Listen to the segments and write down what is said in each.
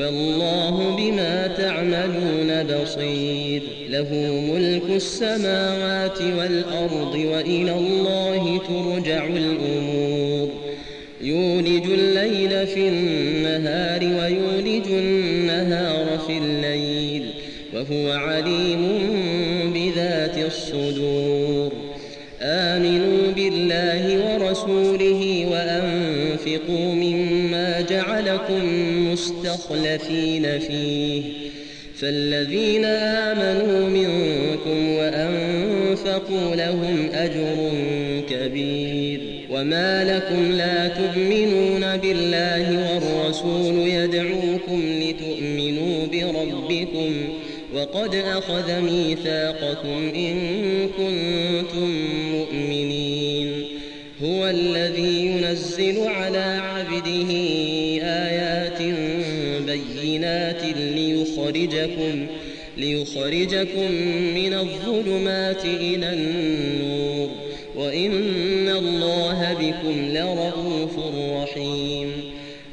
والله بما تعملون بصير. له ملك السماوات والأرض وإلى الله ترجع الأمور. يولج الليل في النهار ويولج النهار في الليل. وهو عليم بذات الصدور. آمنوا بالله ورسوله وأنفقوا مما جعلكم مستخلفين فيه. فالذين آمنوا منكم وأنفقوا لهم أجر كبير. وما لكم لا تؤمنون بالله والرسول يدعوكم لتؤمنوا بربكم. وقد أخذ ميثاقكم إن كنتم مؤمنين. هو الذي ينزل على ليخرجكم ليخرجكم من الظلمات إلى النور وإن الله بكم لرؤوف رحيم.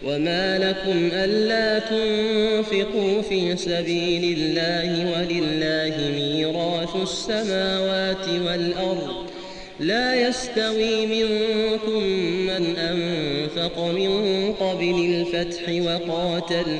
وما لكم ألا تنفقوا في سبيل الله ولله ميراث السماوات والأرض. لا يستوي منكم من أنفق من قبل الفتح وقاتل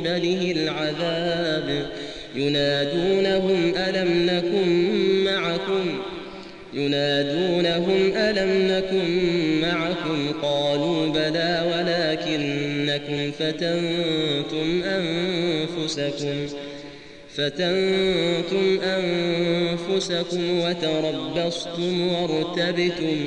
قبله العذاب ينادونهم ألم نكن معكم ينادونهم ألم نكن معكم قالوا بلى ولكنكم فتنتم أنفسكم فتنتم أنفسكم وتربصتم وارتبتم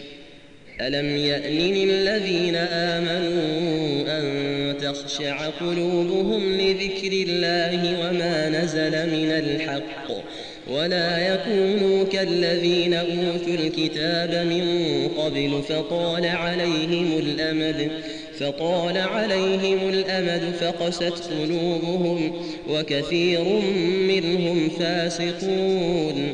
ألم يأن للذين آمنوا أن تخشع قلوبهم لذكر الله وما نزل من الحق ولا يكونوا كالذين أوتوا الكتاب من قبل فطال عليهم الأمد فطال عليهم الأمد فقست قلوبهم وكثير منهم فاسقون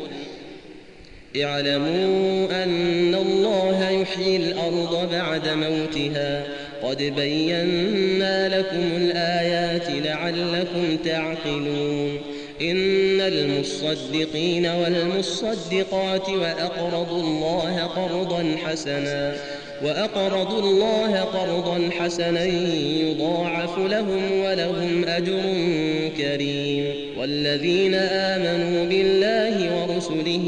اعلموا أن الله يحيي الأرض بعد موتها. قد بينا لكم الآيات لعلكم تعقلون. إن المصدقين والمصدقات وأقرضوا الله قرضا حسنا وأقرضوا الله قرضا حسنا يضاعف لهم ولهم أجر كريم. والذين آمنوا بالله ورسله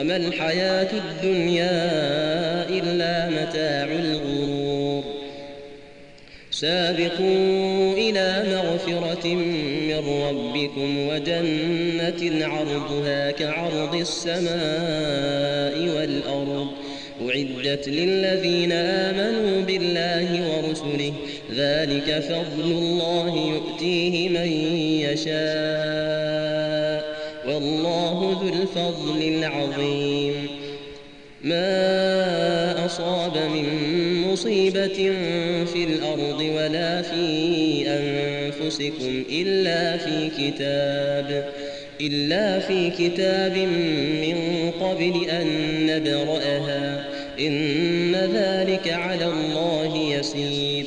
وما الحياة الدنيا إلا متاع الغرور. سابقوا إلى مغفرة من ربكم وجنة عرضها كعرض السماء والأرض. أعدت للذين آمنوا بالله ورسله ذلك فضل الله يؤتيه من يشاء. والله ذو الفضل العظيم. ما أصاب من مصيبة في الأرض ولا في أنفسكم إلا في كتاب إلا في كتاب من قبل أن نبرأها. إن ذلك على الله يسير.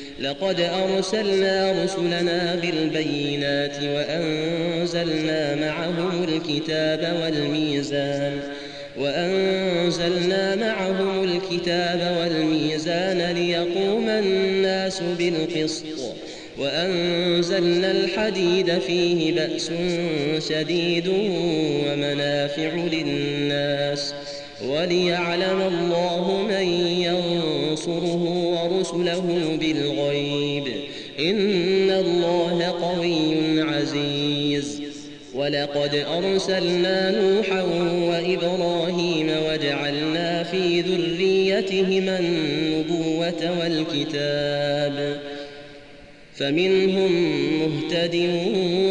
لقد أرسلنا رسلنا بالبينات وأنزلنا معهم الكتاب والميزان وأنزلنا معهم الكتاب والميزان ليقوم الناس بالقسط وأنزلنا الحديد فيه بأس شديد ومنافع للناس وليعلم الله من ينصره ورسله بالغيب. إن الله قوي عزيز. ولقد أرسلنا نوحا وإبراهيم وجعلنا في ذريتهما النبوة والكتاب. فمنهم مهتد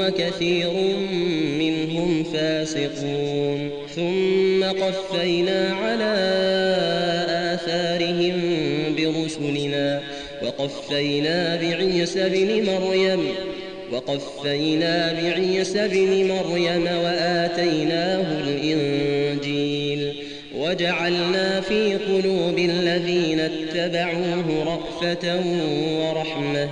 وكثير منهم فاسقون. ثم قفينا على وقفينا بعيسى بن مريم وقفينا بعيسى بن مريم وآتيناه الإنجيل وجعلنا في قلوب الذين اتبعوه رأفة ورحمة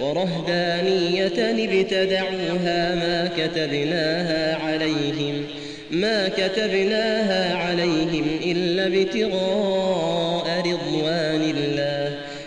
ورهبانية ابتدعوها ما كتبناها عليهم ما كتبناها عليهم إلا ابتغاء رضوان الله.